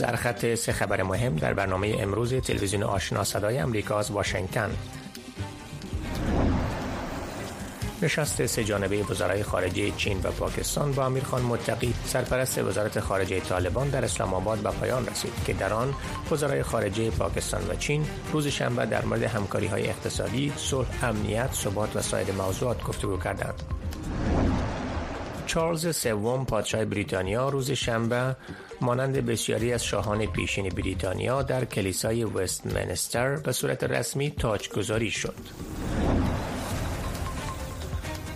سرخط سه خبر مهم در برنامه امروز تلویزیون آشنا صدای امریکا از واشنگتن نشست سه جانبه وزرای خارجه چین و پاکستان با امیرخان متقی سرپرست وزارت خارجه طالبان در اسلام آباد به پایان رسید که در آن وزرای خارجه پاکستان و چین روز شنبه در مورد همکاری های اقتصادی، صلح، امنیت، ثبات و سایر موضوعات گفتگو کردند. چارلز سوم پادشاه بریتانیا روز شنبه مانند بسیاری از شاهان پیشین بریتانیا در کلیسای وستمنستر به صورت رسمی تاجگذاری شد.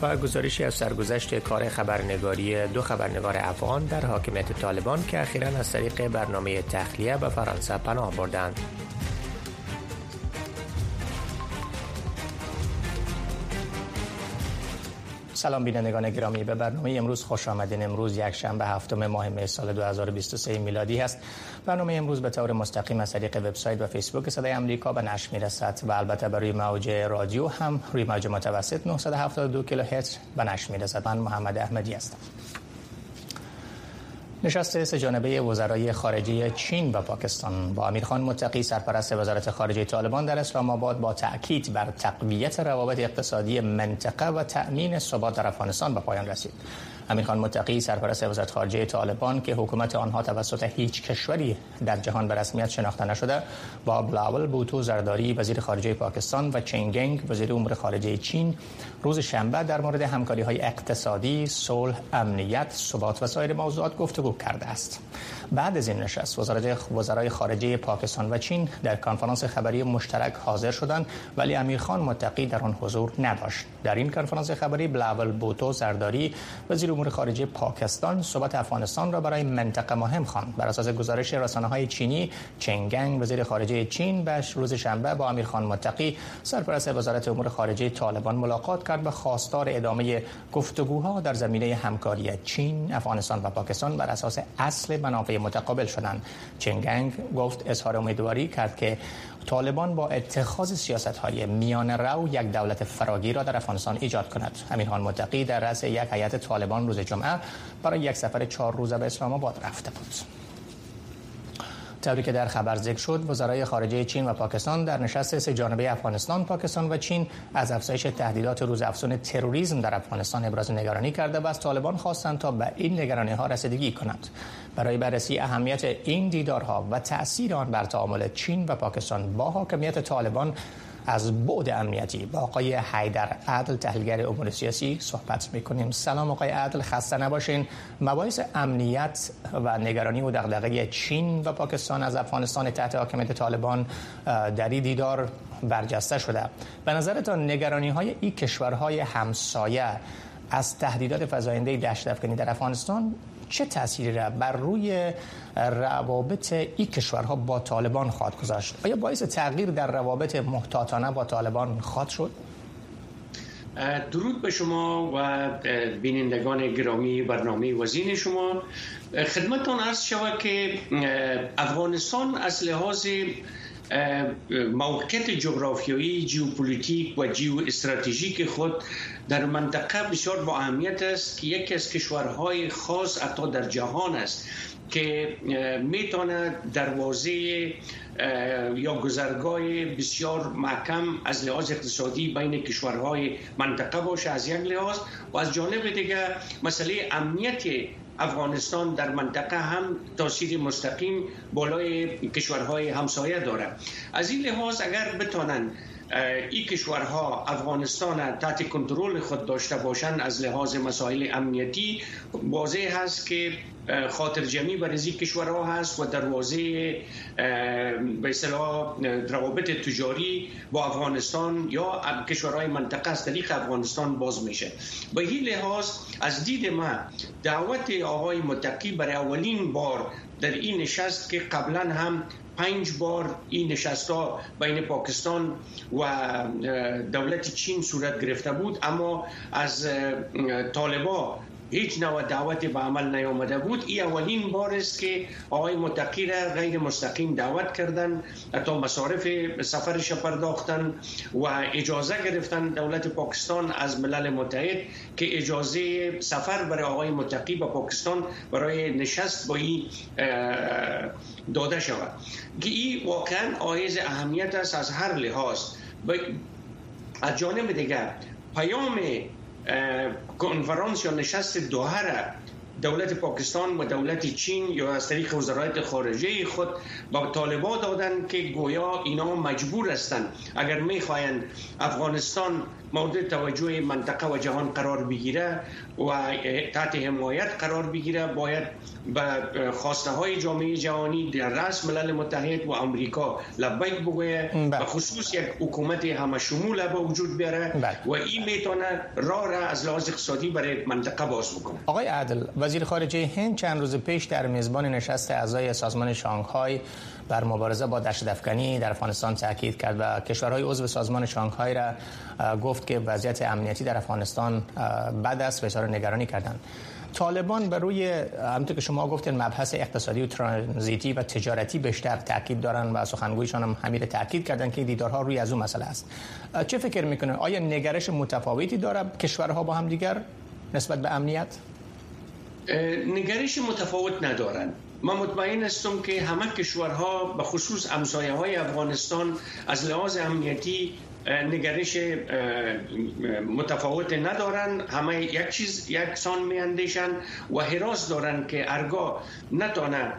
و گزارشی از سرگذشت کار خبرنگاری دو خبرنگار افغان در حاکمیت طالبان که اخیرا از طریق برنامه تخلیه به فرانسه پناه بردند. سلام بینندگان گرامی. به برنامه امروز خوش آمدین. امروز یک شنبه هفتم ماه می سال 2023 میلادی است برنامه امروز به طور مستقیم از طریق وبسایت و فیسبوک صدای امریکا به نشر می‌رسد و البته برای موج رادیو هم روی موج متوسط 972 کیلوهرتز به نشر می‌رسد. من محمد احمدی هستم. نشست سه جانبه وزرای خارجه چین و پاکستان با امیرخان متقی سرپرست وزارت خارجه طالبان در اسلام آباد با تأکید بر تقویت روابط اقتصادی منطقه و تأمین ثبات در افغانستان به پایان رسید. امیرخان متقی سرپرست وزارت خارجه طالبان که حکومت آنها توسط هیچ کشوری در جهان به رسمیت شناخته نشده با بلاول بوتو زرداری وزیر خارجه پاکستان و چنگنگ وزیر امور خارجه چین روز شنبه در مورد همکاری های اقتصادی، صلح، امنیت، ثبات و سایر موضوعات گفتگو کرده است. بعد از این نشست وزرای خارجه پاکستان و چین در کنفرانس خبری مشترک حاضر شدند ولی امیرخان متقی در آن حضور نداشت در این کنفرانس خبری بلاول بوتو زرداری وزیر امور خارجه پاکستان صحبت افغانستان را برای منطقه مهم خواند. بر اساس گزارش رسانه های چینی چنگنگ وزیر خارجه چین به روز شنبه با امیرخان متقی سرپرست وزارت امور خارجه طالبان ملاقات کرد. و خواستار ادامه گفتگوها در زمینه همکاری چین افغانستان و پاکستان بر اساس اصل منافع متقابل شدند. چنگنگ گفت اظهار امیدواری کرد که طالبان با اتخاذ سیاست های میان رو یک دولت فراگیر را در افغانستان ایجاد کند. امیرخان متقی در رأس یک هیئت طالبان روز جمعه برای یک سفر چهار روزه به اسلام آباد رفته بود. طوری که در خبر ذکر شد وزرای خارجه چین و پاکستان در نشست سه جانبه افغانستان پاکستان و چین از افزایش تهدیدات روز افزون تروریسم در افغانستان ابراز نگرانی کرده و از طالبان خواستند تا به این نگرانی ها رسیدگی کنند. برای بررسی اهمیت این دیدارها و تاثیر آن بر تعامل چین و پاکستان با حاکمیت طالبان از بعد امنیتی با آقای حیدر عدل تحلیلگر امور سیاسی صحبت می‌کنیم. سلام آقای عدل خسته نباشین. مباحث امنیت و نگرانی و دغدغه چین و پاکستان از افغانستان تحت حاکمیت طالبان در این دیدار برجسته شده. به نظرتان نگرانی های این کشورهای همسایه از تهدیدات فزاینده دشت افغانی در افغانستان چه تأثیری را بر روی روابط این کشورها با طالبان خواهد گذاشت؟ آیا باعث تغییر در روابط محتاطانه با طالبان خواهد شد؟ درود به شما و بینندگان گرامی برنامه وزین شما. خدمتتان عرض شود که افغانستان از لحاظ موقعیت جغرافیایی جیوپولیتیک و جیو استراتژیک خود در منطقه بسیار با اهمیت است که یکی از کشورهای خاص حتی در جهان است که می‌تونه دروازه یا گذرگاه بسیار محکم از لحاظ اقتصادی بین کشورهای منطقه باشه از یک لحاظ. و از جانب دیگه مسئله امنیت افغانستان در منطقه هم تاثیر مستقیم بالای کشورهای همسایه داره از این لحاظ اگر بتانند این کشورها افغانستان تحت کنترل خود داشته باشند از لحاظ مسائل امنیتی واضح هست که خاطر جمعی بر این کشورها هست و دروازه به اصطلاح روابط تجاری با افغانستان یا کشورهای منطقه از طریق افغانستان باز میشه. به این لحاظ از دید ما دعوت آقای متقی برای اولین بار در این نشست که قبلا هم پنج بار این نشست ها بین پاکستان و دولت چین صورت گرفته بود اما از طالبا هیچ نوع دعوت به عمل نیامده بود. این اولین بار است که آقای متقی را غیر مستقیم دعوت کردن تا مصارف سفرش پرداختن و اجازه گرفتن دولت پاکستان از ملل متحد که اجازه سفر برای آقای متقی به پاکستان برای نشست با این داده شود. که این واقعا آیز اهمیت است از هر لحاظ. از جانب دیگر پیام کنفرانس یا نشست دوحه دولت پاکستان و دولت چین یا از طریق وزارت خارجه خود با طالبا دادن که گویا اینا مجبور هستند اگر می‌خواهند افغانستان مورد توجه منطقه و جهان قرار بگیره و تحت حمایت قرار بگیره باید به خواسته های جامعه جهانی در رأس ملل متحد و امریکا لبیک بگویه و بله. خصوص یک حکومت همه شمول به وجود بیاره بله. و این می‌تونه راه را از لحاظ اقتصادی برای منطقه باز بکنه آقای عدل وزیر خارجه هند چند روز پیش در میزبان نشست اعضای سازمان شانگهای بر مبارزه با دشت افغانی در افغانستان تاکید کرد و کشورهای عضو سازمان شانگهای را گفت که وضعیت امنیتی در افغانستان بد است و اشاره نگرانی کردند طالبان بر روی همونطور که شما گفتین مبحث اقتصادی و ترانزیتی و تجارتی بیشتر تاکید دارن و سخنگویشان هم همین تاکید کردن که دیدارها روی از اون مسئله است. چه فکر می‌کنه؟ آیا نگرش متفاوتی داره کشورها با هم دیگر نسبت به امنیت؟ نگرش متفاوت ندارن. ما مطمئن هستم که همه کشورها به خصوص امسایه های افغانستان از لحاظ امنیتی نگرش متفاوت ندارن. همه یک چیز یکسان می اندیشن و حراس دارن که ارگاه نتانه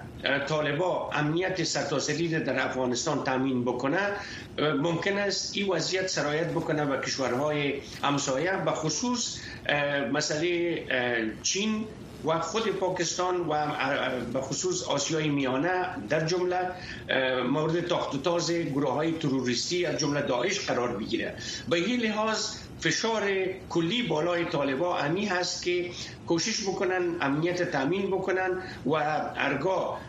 طالبا امنیت سرتاسری در افغانستان تامین بکنه. ممکن است این وضعیت سرایت بکنه به کشورهای همسایه به خصوص مسئله چین و خود پاکستان و به خصوص آسیای میانه در جمله مورد تاخت تاز گروه های تروریستی از جمله داعش قرار بگیره. به این لحاظ فشار کلی بالای طالبا امی هست که کوشش بکنن امنیت تامین بکنن و ارگاه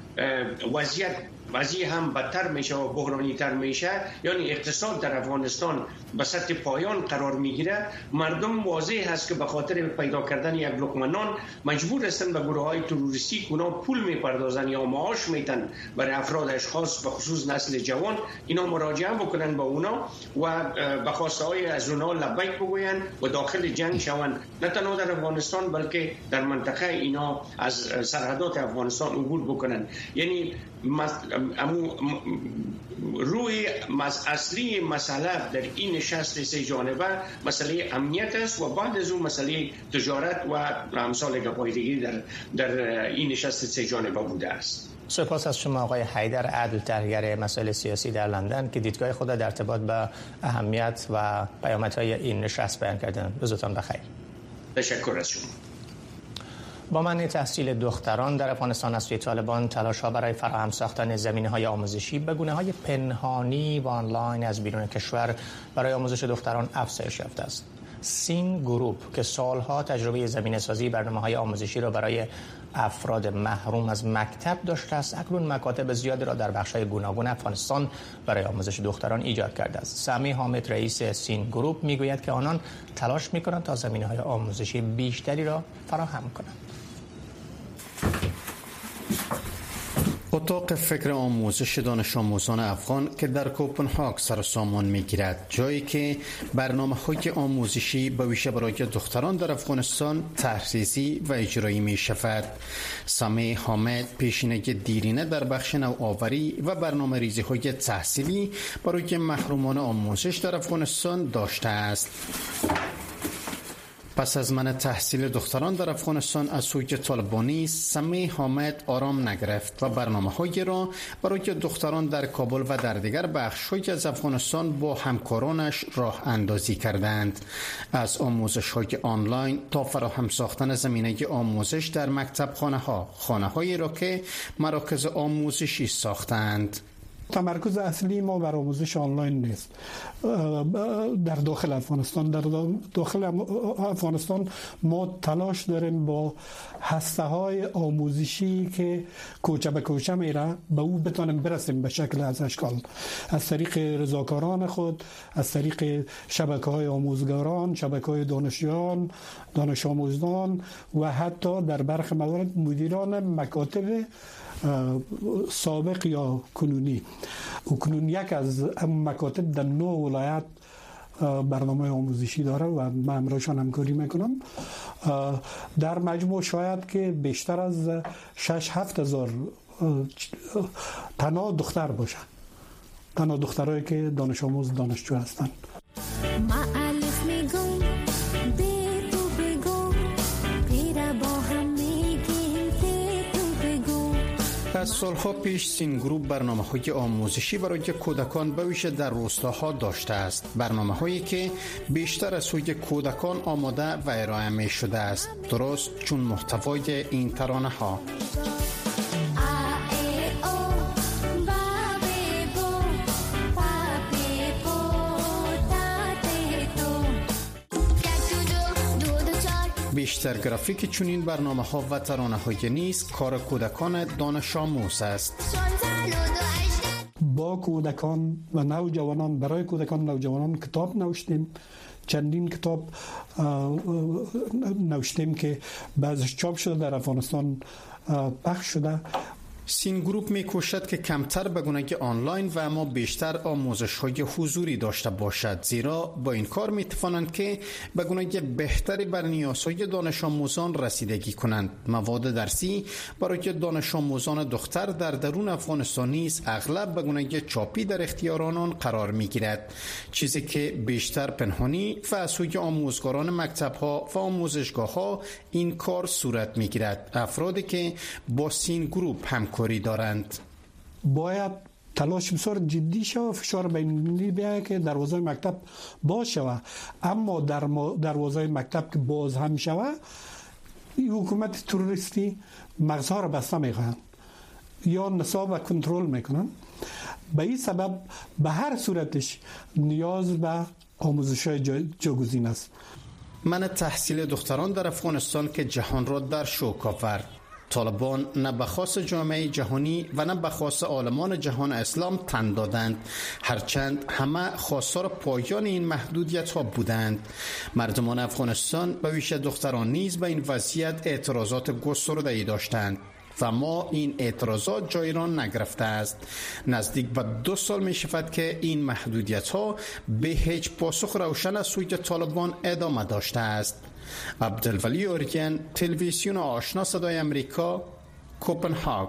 وضعیت وضعی هم بدتر میشه و بحرانی تر میشه. یعنی اقتصاد در افغانستان به سطح پایان قرار می‌گیره. مردم واضح هست که به خاطر پیدا کردن یک لقمه مجبور هستند به گروه های تروریستی اونا پول می‌پردازن یا معاش میتن برای افراد اشخاص به خصوص نسل جوان اینا مراجعه بکنن با اونا و به خواسته های از اونا لبیک بگوین و داخل جنگ شوند. نه تنها در افغانستان بلکه در منطقه اینا از سرحدات افغانستان عبور بکنن. یعنی روی اصلی مسئله در این نشست سه جانبه مسئله امنیت است و بعد از اون مسئله تجارت و امثال گپایدگی در, در این نشست سه جانبه بوده است سپاس از شما آقای حیدر عدل تحلیلگر مسائل سیاسی در لندن که دیدگاه خود در ارتباط به اهمیت و پیامدهای این نشست بیان کردن روزتان بخیر تشکر از شما با من تحصیل دختران در افغانستان از سوی طالبان تلاش ها برای فراهم ساختن زمینه های آموزشی به گونه های پنهانی و آنلاین از بیرون کشور برای آموزش دختران افزایش یافته است. سین گروپ که سالها تجربه زمینه سازی برنامه های آموزشی را برای افراد محروم از مکتب داشته است. اکنون مکاتب زیادی را در بخش های گوناگون افغانستان برای آموزش دختران ایجاد کرده است. سمی حامد رئیس سین گروپ می‌گوید که آنان تلاش می‌کنند تا زمینه های آموزشی بیشتری را فراهم کنند. اتاق فکر آموزش دانش آموزان افغان که در کوپنهاگ سر سامان می گیرد جایی که برنامه های آموزشی به ویژه برای دختران در افغانستان تحریزی و اجرایی می شود سمی حامد پیشینه دیرینه در بخش نوآوری و برنامه ریزی های تحصیلی برای محرومان آموزش در افغانستان داشته است. پس از من تحصیل دختران در افغانستان از سوی طالبانی سمی حامد آرام نگرفت و برنامه های را برای دختران در کابل و در دیگر بخش از افغانستان با همکارانش راه اندازی کردند. از آموزش های آنلاین تا فراهم ساختن زمینه آموزش در مکتب خانه ها خانه هایی را که مراکز آموزشی ساختند. تمرکز اصلی ما بر آموزش آنلاین نیست. در داخل افغانستان در داخل افغانستان ما تلاش داریم با هسته های آموزشی که کوچه به کوچه میره به او بتانیم برسیم به شکل از اشکال. از طریق رضاکاران خود از طریق شبکه های آموزگاران شبکه های دانشیان دانش آموزان و حتی در برخ موارد مدیران مکاتب سابق یا کنونی. کنون یک از مکاتب در نو ولایت برنامه آموزشی داره و من امرایشان همکاری می‌کنم. در مجموع شاید که بیشتر از 6 هفت هزار تنها دختر باشن تنها دخترهایی که دانش آموز دانشجو هستند از سالها پیش سین گروپ برنامه های آموزشی برای کودکان به در روستاها داشته است. برنامه هایی که بیشتر از سوی کودکان آماده و ارائه می شده است. درست چون محتوای این ترانه ها بیشتر گرافیک چنین برنامه ها و ترانه های نیست کار کودکان دانش آموز است. با کودکان و نوجوانان برای کودکان نوجوانان کتاب نوشتیم. چندین کتاب نوشتیم که بعضش چاپ شده در افغانستان پخش شده. سین گروپ می کوشد که کمتر به گونه آنلاین و اما بیشتر آموزش های حضوری داشته باشد. زیرا با این کار می توانند که به گونه بهتری بر نیازهای دانش آموزان رسیدگی کنند. مواد درسی برای دانش آموزان دختر در درون افغانستان نیز اغلب به گونه چاپی در اختیار آنان قرار می گیرد چیزی که بیشتر پنهانی و از سوی آموزگاران مکتب ها و آموزشگاه ها این کار صورت می گیرد افرادی که با سین گروپ هم کاری دارند. باید تلاش بسیار جدی شد و فشار بینی بیاید که دروازه مکتب باز شود. اما در دروازه مکتب که باز هم شود این حکومت تروریستی مغزها را بسته می‌خواهند یا نصاب و کنترل می‌کنن به این سبب به هر صورتش نیاز به آموزش های جاگزین است. من تحصیل دختران در افغانستان که جهان را در شوک آورد. طالبان نه به خاص جامعه جهانی و نه به خاص عالمان جهان اسلام تن دادند. هرچند همه خواستار پایان این محدودیت ها بودند. مردمان افغانستان به ویش دختران نیز به این وضعیت اعتراضات گسترده ای داشتند و ما این اعتراضات جای را نگرفته است. نزدیک به دو سال می شود که این محدودیت ها به هیچ پاسخ روشن از سوی طالبان ادامه داشته است. عبدالولی اورگن تلویزیون آشنا صدای امریکا کوپنهاگ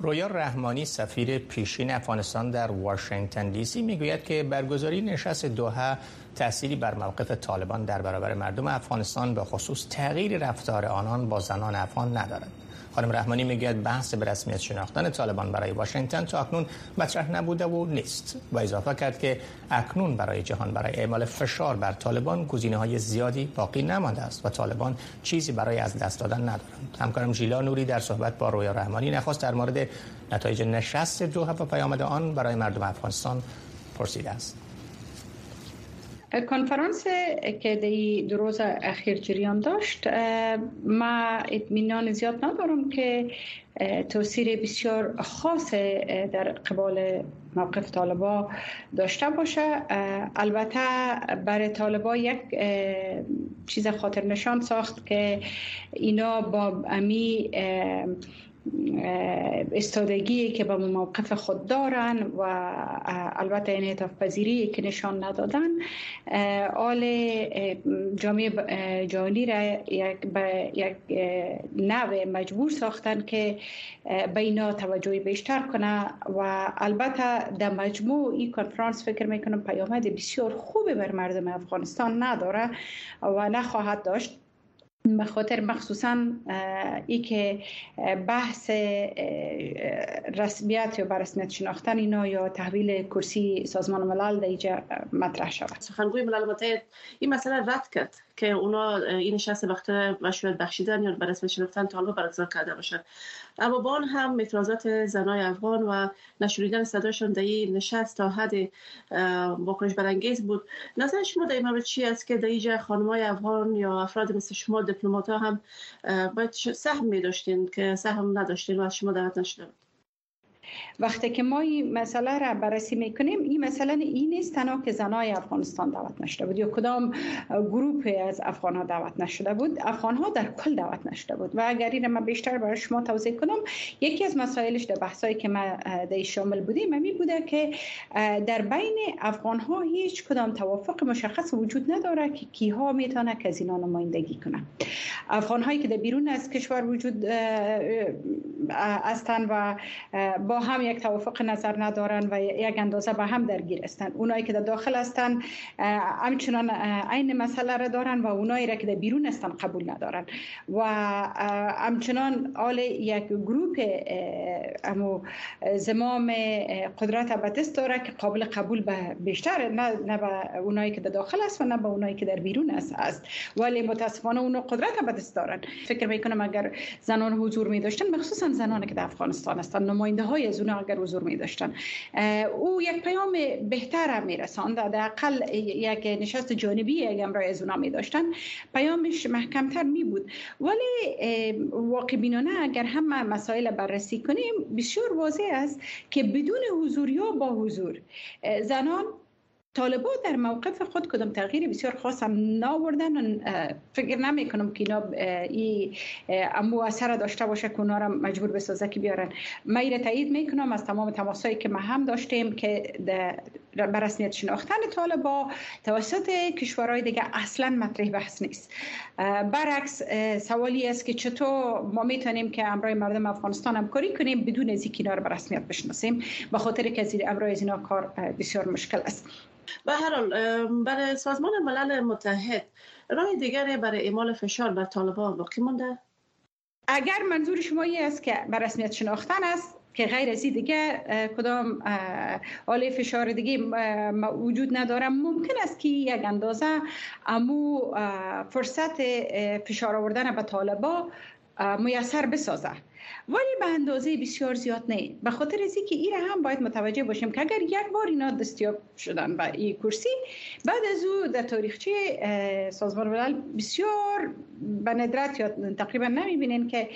رویا رحمانی سفیر پیشین افغانستان در واشنگتن دی سی می‌گوید که برگزاری نشست دوحه تأثیری بر موقف طالبان در برابر مردم افغانستان به خصوص تغییر رفتار آنان با زنان افغان ندارد. خانم رحمانی می‌گوید بحث به رسمیت شناختن طالبان برای واشنگتن تا اکنون مطرح نبوده و نیست و اضافه کرد که اکنون برای جهان برای اعمال فشار بر طالبان گزینه های زیادی باقی نمانده است و طالبان چیزی برای از دست دادن ندارند. همکارم ژیلا نوری در صحبت با رویا رحمانی نخواست در مورد نتایج نشست دوحه و پیامد آن برای مردم افغانستان پرسیده است. کنفرانس که دی دو روز اخیر جریان داشت ما اطمینان زیاد ندارم که تاثیر بسیار خاص در قبال موقف طالبا داشته باشه البته برای طالبا یک چیز خاطر نشان ساخت که اینا با امی استادگی که به موقف خود دارن و البته این اعتاف پذیری که نشان ندادن. آل جامعه جهانی را یک به یک نوع مجبور ساختن که به اینا توجهی بیشتر کنه و البته در مجموع این کنفرانس فکر می‌کنم پیامد بسیار خوبی بر مردم افغانستان نداره و نخواهد داشت. به خاطر مخصوصا ای که بحث رسمیت یا برسمیت شناختن اینا یا تحویل کرسی سازمان ملل در اینجا مطرح شود. سخنگوی ملل متحد این مسئله رد کرد که اونا این نشست وقت مشروعیت بخشیدن یا به رسمیت شناختن طالب برگزار کرده باشن اما با هم اعتراضات زنای افغان و نشوریدن صداشون در این نشست تا حد واکنش برانگیز بود. نظر شما در این چی است که در اینجا خانمای افغان یا افراد مثل شما دیپلمات هم باید سهم می داشتین که سهم نداشتین و از شما دعوت نشده بود. وقتی که ما این مسئله را بررسی می‌کنیم این مسئله این نیست تنها که زنای افغانستان دعوت نشده بود یا کدام گروه از افغان ها دعوت نشده بود افغان ها در کل دعوت نشده بود. و اگر این ما بیشتر برای شما توضیح کنم یکی از مسائلش در بحثایی که ما در شامل بودیم می بوده که در بین افغان ها هیچ کدام توافق مشخص وجود نداره که کیها می‌تونه که از اینا نمایندگی کنه. افغان هایی که در بیرون از کشور وجود هستند و با هم یک توافق نظر ندارن و یک اندازه به هم درگیر هستند اونایی که در داخل هستند همچنان عین مسئله را دارن و اونایی را که در بیرون هستند قبول ندارن. و همچنان آل یک گروپ امو زمام قدرت دست داره که قابل قبول به بیشتر نه, نه به اونایی که در داخل است و نه به اونایی که در بیرون است است ولی متاسفانه اونو قدرت دست دارن. فکر می‌کنم اگر زنان حضور می داشتن مخصوصا زنانی که در افغانستان هستند نماینده های از اونها اگر حضور می داشتن. او یک پیام بهتر می رساند. اقل یک نشست جانبی اگر امرای از اونها می داشتن. پیامش محکمتر می بود. ولی واقع بینانه اگر هم مسائل بررسی کنیم بسیار واضح است که بدون حضور یا با حضور زنان طالبا در موقف خود کدام تغییر بسیار خاص هم ناوردن. فکر نمی کنم که اینا ای امو اثر داشته باشه که اونا را مجبور به سازه که بیارن. من تایید می کنم از تمام تماسایی که ما هم داشتیم که بر رسمیت شناختن طالبا توسط کشورهای دیگه اصلا مطرح بحث نیست. برعکس سوالی است که چطور ما می‌تونیم که امرای مردم افغانستان همکاری کنیم بدون از اینکه اینا را به رسمیت بشناسیم؟ به خاطر که امرای از اینا کار بسیار مشکل است. به هر حال برای سازمان ملل متحد راه دیگری برای اعمال فشار بر طالبان باقی مونده اگر منظور شما این است که بر رسمیت شناختن است که غیر از دیگه کدام آله فشار دیگه وجود نداره ممکن است که یک اندازه امو فرصت فشار آوردن به طالبا میسر بسازه. ولی به اندازه بسیار زیاد نه. به خاطر از که این هم باید متوجه باشیم که اگر یک بار اینا دستیاب شدن به این کرسی بعد از او در تاریخچه سازمان ملل بسیار به ندرت یا تقریبا نمی‌بینین که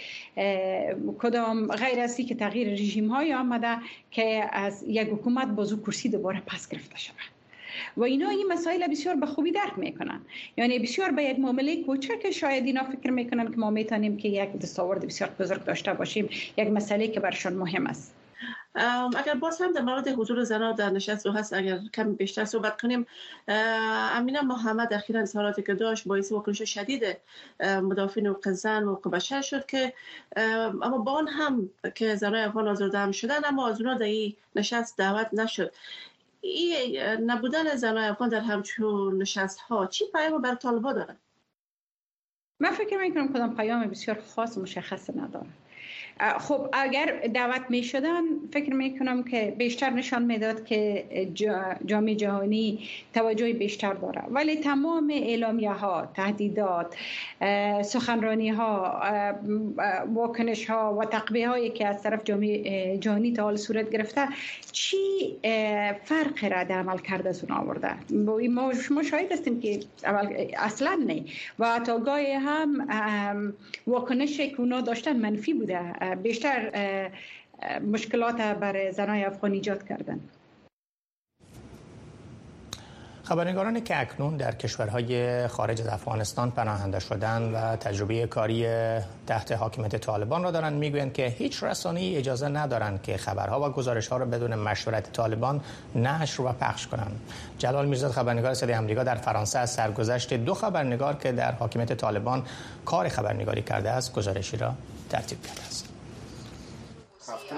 کدام غیر از که تغییر رژیم های آمده که از یک حکومت بازو کرسی دوباره پس گرفته شود. و اینا این مسائل بسیار به خوبی درک می‌کنن. یعنی بسیار به یک معامله کوچک شاید اینا فکر می‌کنن که ما می‌تونیم که یک دستاورد بسیار بزرگ داشته باشیم یک مسئله که برشان مهم است. اگر باز هم در مورد حضور زنان در نشست رو هست اگر کم بیشتر صحبت کنیم امینا محمد اخیرا اظهاراتی که داشت باعث واکنش شدید مدافعین حقوق زن و بشر شد که اما با آن هم که زنای افغان آزرده هم شدن اما از اونا در این نشست دعوت نشد. این نبودن زنای افغان در همچون نشست ها چی پیام بر طالبا داره من فکر می‌کنم کدام پیام بسیار خاص مشخص نداره خب اگر دعوت می شدن فکر می کنم که بیشتر نشان می‌داد که جامعه جهانی توجه بیشتر داره. ولی تمام اعلامیه ها تهدیدات سخنرانی ها واکنش ها و تقبیه هایی که از طرف جامعه جهانی تا حال صورت گرفته چی فرق را در عمل کرده از اون آورده ما شما شاید هستیم که اصلا نه. و تا گاهی هم واکنش که اونا داشتن منفی بوده. بیشتر مشکلات بر زنای افغان ایجاد کردن خبرنگارانی که اکنون در کشورهای خارج از افغانستان پناهنده شدن و تجربه کاری تحت حاکمیت طالبان را دارند می‌گویند که هیچ رسانه‌ای اجازه ندارند که خبرها و گزارشها را بدون مشورت طالبان نشر و پخش کنند. جلال میرزاد خبرنگار صدای آمریکا در فرانسه از سرگذشت دو خبرنگار که در حاکمیت طالبان کار خبرنگاری کرده است گزارشی را ترتیب کرده است.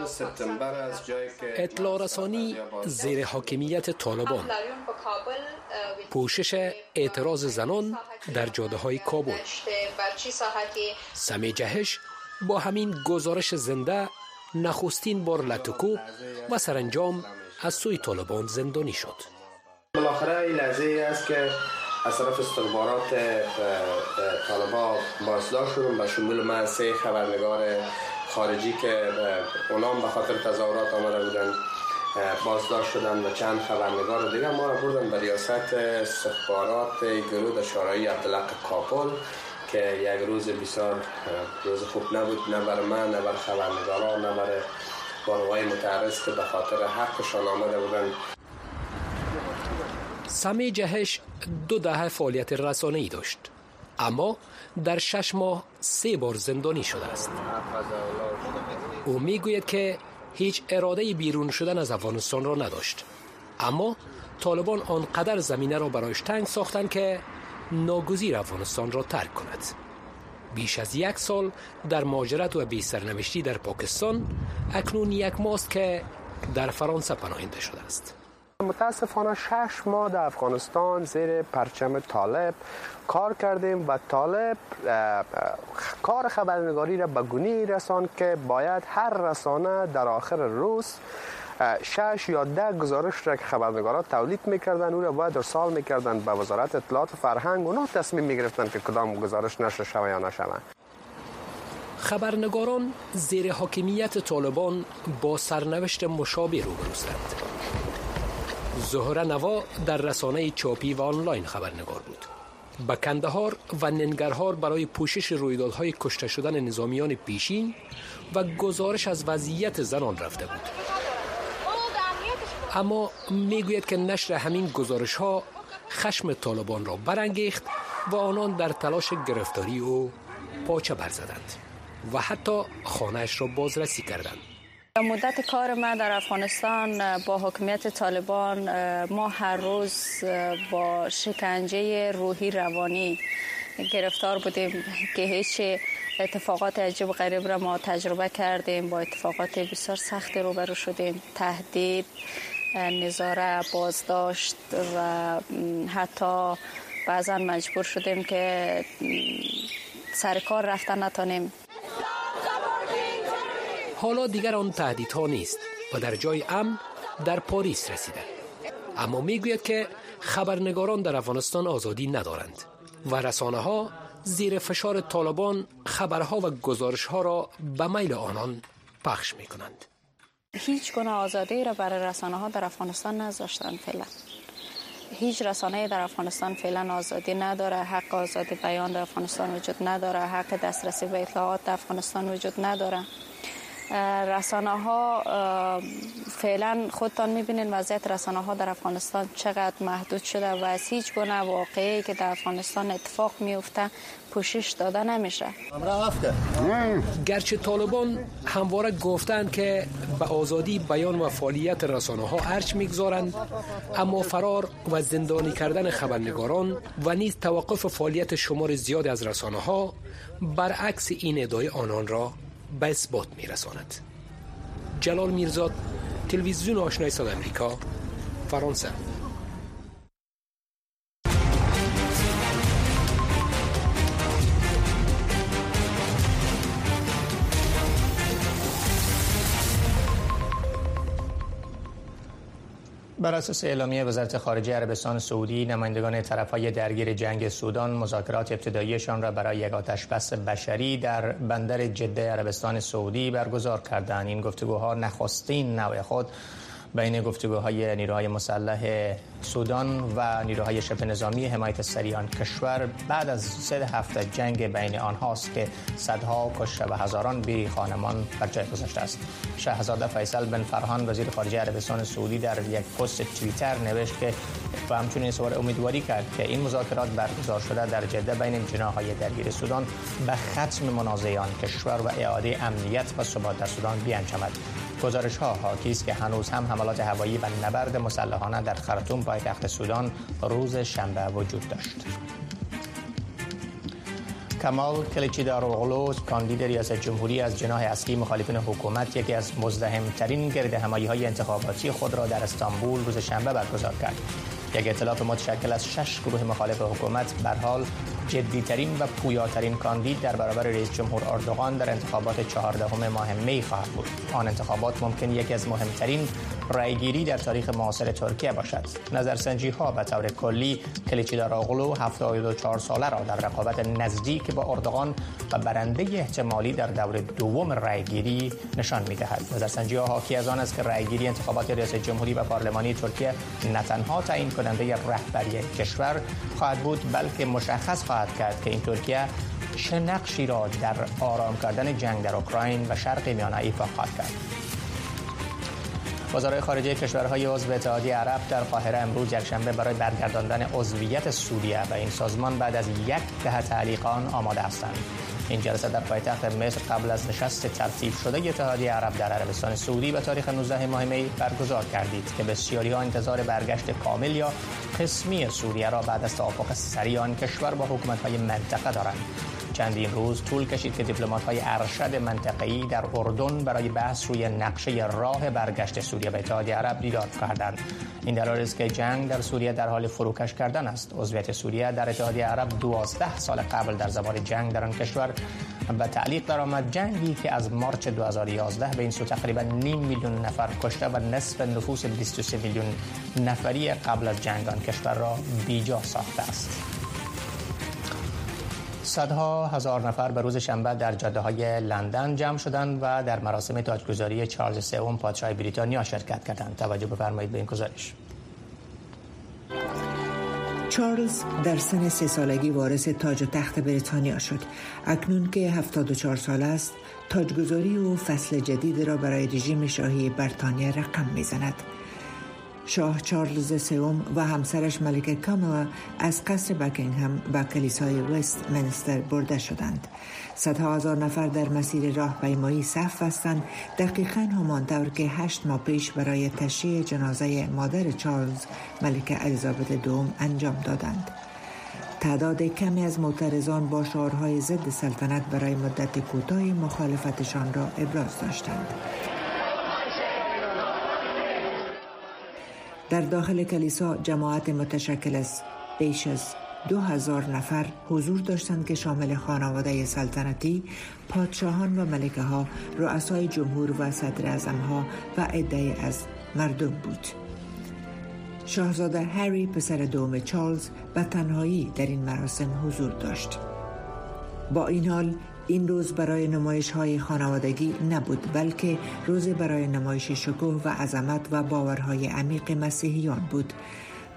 سپتامبر از جایی که اطلاع رسانی زیر حاکمیت طالبان. پوشش اعتراض زنان در جاده های کابل. سمی جهش با همین گزارش زنده نخستین بار لطکو و سرانجام از سوی طالبان زندانی شد. بالاخره این لحظه است که از طرف استخبارات طالبا بازداشت شدم به شمول من سه خبرنگار خارجی که اونام به خاطر تظاهرات آمده بودن بازداشت شدن و چند خبرنگار دیگه. ما را بردن به ریاست استخبارات گروه شورای عبدالق کابل که یک روز بسیار روز خوب نبود نه بر من نه بر خبرنگاران نه بر بانوهای متعرض که به خاطر حقشان آمده بودن. سمی جهش دو دهه فعالیت رسانه ای داشت. اما در شش ماه سه بار زندانی شده است. او می‌گوید که هیچ اراده بیرون شدن از افغانستان را نداشت. اما طالبان آنقدر زمینه را برایش تنگ ساختند که ناگزیر افغانستان را ترک کند. بیش از یک سال در ماجرت و بی سرنوشتی در پاکستان اکنون یک ماست که در فرانسه پناهنده شده است. متاسفانه شش ماه در افغانستان زیر پرچم طالب کار کردیم و طالب کار خبرنگاری را به گونی رسان که باید هر رسانه در آخر روز شش یا ده گزارش را که خبرنگاران تولید می‌کردن او را باید ارسال می‌کردن به وزارت اطلاعات و فرهنگ. اونا تصمیم می‌گرفتن که کدام گزارش نشر شوه یا نشوه خبرنگاران زیر حاکمیت طالبان با سرنوشت مشابه روبروستند زهره نوا در رسانه چاپی و آنلاین خبرنگار بود. به کندهار و ننگرهار برای پوشش رویدادهای کشته شدن نظامیان پیشین و گزارش از وضعیت زنان رفته بود. اما می‌گوید که نشر همین گزارش ها خشم طالبان را برانگیخت و آنان در تلاش گرفتاری او پاچه برزدند و حتی خانهش را بازرسی کردند. مدت کار من در افغانستان با حکومت طالبان ما هر روز با شکنجه روحی روانی گرفتار بودیم که هیچ اتفاقات عجیب و غریب را ما تجربه کردیم. با اتفاقات بسیار سخت روبرو شدیم. تهدید نظاره بازداشت و حتی بعضا مجبور شدیم که سر کار رفتن نتانیم. حالا دیگر آن تهدیدها نیست و در جای امن در پاریس رسیده. اما می‌گوید که خبرنگاران در افغانستان آزادی ندارند و رسانه ها زیر فشار طالبان خبرها و گزارشها را به میل آنان پخش می کنند. هیچ گونه آزادی را برای رسانه ها در افغانستان نذاشتند فعلا. هیچ رسانه در افغانستان فعلا آزادی نداره حق آزادی بیان در افغانستان وجود نداره حق دسترسی به اطلاعات در افغانستان وجود نداره. رسانه ها فعلا خودتان می‌بینین وضعیت رسانه ها در افغانستان چقدر محدود شده و از هیچ گونه واقعی که در افغانستان اتفاق میفته پوشش داده نمیشه. گرچه طالبان همواره گفتند که به آزادی بیان و فعالیت رسانه ها ارچ می‌گذارند اما فرار و زندانی کردن خبرنگاران و نیز توقف فعالیت شمار زیاد از رسانه ها برعکس این ادعای آنان را به اثبات میرساند. جلال میرزاد تلویزیون آشنای صد امریکا فرانسه. بر اساس اعلامیه وزارت خارجه عربستان سعودی نمایندگان طرفهای درگیر جنگ سودان مذاکرات ابتداییشان را برای یک آتش بس بشری در بندر جده عربستان سعودی برگزار کردند. این گفتگوها نخستین نوع خود بین گفتگوهای نیروهای مسلح سودان و نیروهای شبه نظامی حمایت سریان کشور. بعد از سه هفته جنگ بین آنهاست که صدها کشته و هزاران بی خانمان بر جای گذاشته است. شاهزاده فیصل بن فرهان وزیر خارجه عربستان سعودی در یک پست توییتر نوشت که و همچنین سوار امیدواری کرد که این مذاکرات برگزار شده در جده بین جناهای درگیر سودان به ختم منازعه کشور و اعاده امنیت و ثبات در سودان بیانجامد. گزارش ها حاکی است که هنوز هم حملات هوایی و نبرد مسلحانه در خرطوم پایتخت سودان روز شنبه وجود داشت. کمال کلیچیدار اغلو کاندید ریاست جمهوری از جناح اصلی مخالفین حکومت یکی از مزدهمترین گرد همایی های انتخاباتی خود را در استانبول روز شنبه برگزار کرد. یک اطلاف متشکل از شش گروه مخالف حکومت بر حال جدیترین و پویاترین کاندید در برابر رئیس جمهور اردوغان در انتخابات چهاردهم ماه می خواهد بود. آن انتخابات ممکن یکی از مهمترین رایگیری در تاریخ معاصر ترکیه باشد. نظرسنجی ها به طور کلی کلیچیدار آقلو 74 ساله را در رقابت نزدیک با اردوغان و برنده احتمالی در دور دوم رایگیری نشان می دهد نظرسنجی ها حاکی از آن است که رایگیری انتخابات ریاست جمهوری و پارلمانی ترکیه نه تنها تعیین کننده رهبری کشور خواهد بود بلکه مشخص خواهد کرد که این ترکیه چه نقشی را در آرام کردن جنگ در اوکراین و شرق میانه ایفا خواهد کرد. وزرای خارجه کشورهای عضو اتحادیه عرب در قاهره امروز یکشنبه برای برگرداندن عضویت سوریه و این سازمان بعد از یک دهه تعلیق آن آماده هستند. این جلسه در پایتخت مصر قبل از نشست ترتیب شده اتحادیه عرب در عربستان سعودی به تاریخ 19 ماه می برگزار کردید که بسیاری ها انتظار برگشت کامل یا قسمی سوریه را بعد از توافق سریع آن کشور با حکومت های منطقه دارند. چندین روز طول کشید که دیپلمات های ارشد منطقه‌ای در اردن برای بحث روی نقشه راه برگشت سوریه به اتحادیه عرب دیدار کردند. این در است که جنگ در سوریه در حال فروکش کردن است. عضویت سوریه در اتحادیه عرب دوازده سال قبل در زمان جنگ در آن کشور به تعلیق درآمد. جنگی که از مارچ 2011 به این سو تقریبا نیم میلیون نفر کشته و نصف نفوس 23 میلیون نفری قبل از جنگ آن کشور را بیجا ساخته است. صدها هزار نفر به روز شنبه در جاده های لندن جمع شدند و در مراسم تاجگذاری چارلز سوم پادشاه بریتانیا شرکت کردند. توجه بفرمایید به این گزارش. چارلز در سن سه سالگی وارث تاج و تخت بریتانیا شد. اکنون که 74 سال است تاجگذاری و فصل جدید را برای رژیم شاهی بریتانیا رقم می‌زند. شاه چارلز سوم و همسرش ملکه کاملا از قصر بکینگهم و کلیسای وست منستر برده شدند. صدها هزار نفر در مسیر راه پیمایی صف بستند دقیقا همان طور که هشت ماه پیش برای تشییع جنازه مادر چارلز ملکه الیزابت دوم انجام دادند. تعداد کمی از معترضان با شعارهای ضد سلطنت برای مدت کوتاهی مخالفتشان را ابراز داشتند. در داخل کلیسا جماعت متشکل از بیش از دو هزار نفر حضور داشتند که شامل خانواده سلطنتی، پادشاهان و ملکه ها، رؤسای جمهور و صدر ها و عده از مردم بود. شاهزاده هری پسر دوم چارلز به تنهایی در این مراسم حضور داشت. با این حال این روز برای نمایش های خانوادگی نبود بلکه روز برای نمایش شکوه و عظمت و باورهای عمیق مسیحیان بود.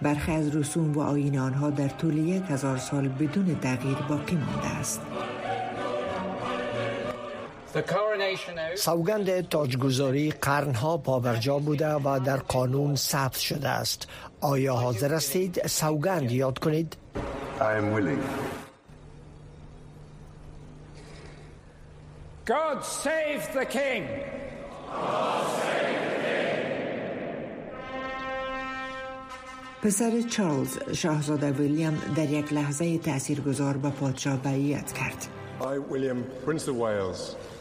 برخی از رسوم و آین آنها در طول یک هزار سال بدون تغییر باقی مانده است. سوگند تاجگذاری قرنها پابرجا بوده و در قانون ثبت شده است. آیا حاضر هستید سوگند یاد کنید؟ God save the king. پسر چارلز شاهزاده ویلیام در یک لحظه تاثیرگذار به پادشاه بیعت کرد.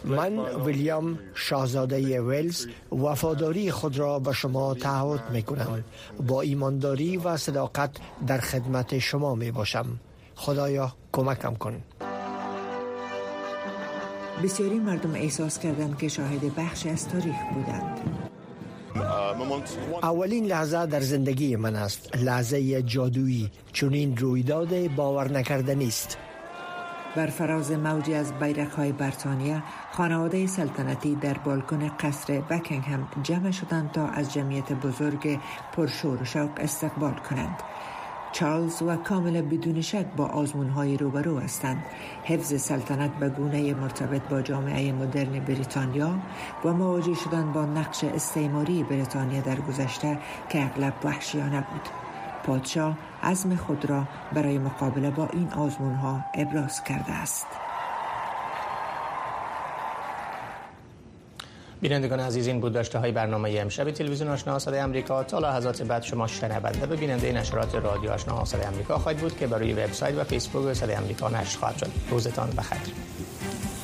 من ویلیام شاهزاده ویلز وفاداری خود را به شما تعهد می کنم با ایمانداری و صداقت در خدمت شما می باشم خدایا کمکم کن بسیاری مردم احساس کردند که شاهد بخش از تاریخ بودند. اولین لحظه در زندگی من است. لحظه جادویی چون این رویداد باور نکردنی است. بر فراز موجی از بیرق های برطانیه خانواده سلطنتی در بالکن قصر بکینگهم جمع شدند تا از جمعیت بزرگ پرشور و شوق استقبال کنند. چارلز و کاملا بدون شک با آزمون های روبرو هستند. حفظ سلطنت به گونه مرتبط با جامعه مدرن بریتانیا و مواجه شدن با نقش استعماری بریتانیا در گذشته که اغلب وحشیانه بود. پادشاه عزم خود را برای مقابله با این آزمون ها ابراز کرده است. بینندگان عزیز این بود داشته های برنامه امشب تلویزیون آشنا صدای آمریکا. تا لحظات بعد شما شنونده و بیننده نشرات رادیو آشنا صدای آمریکا خواهید بود که برای وبسایت و فیسبوک صدای آمریکا نشر خواهد شد. روزتان بخیر.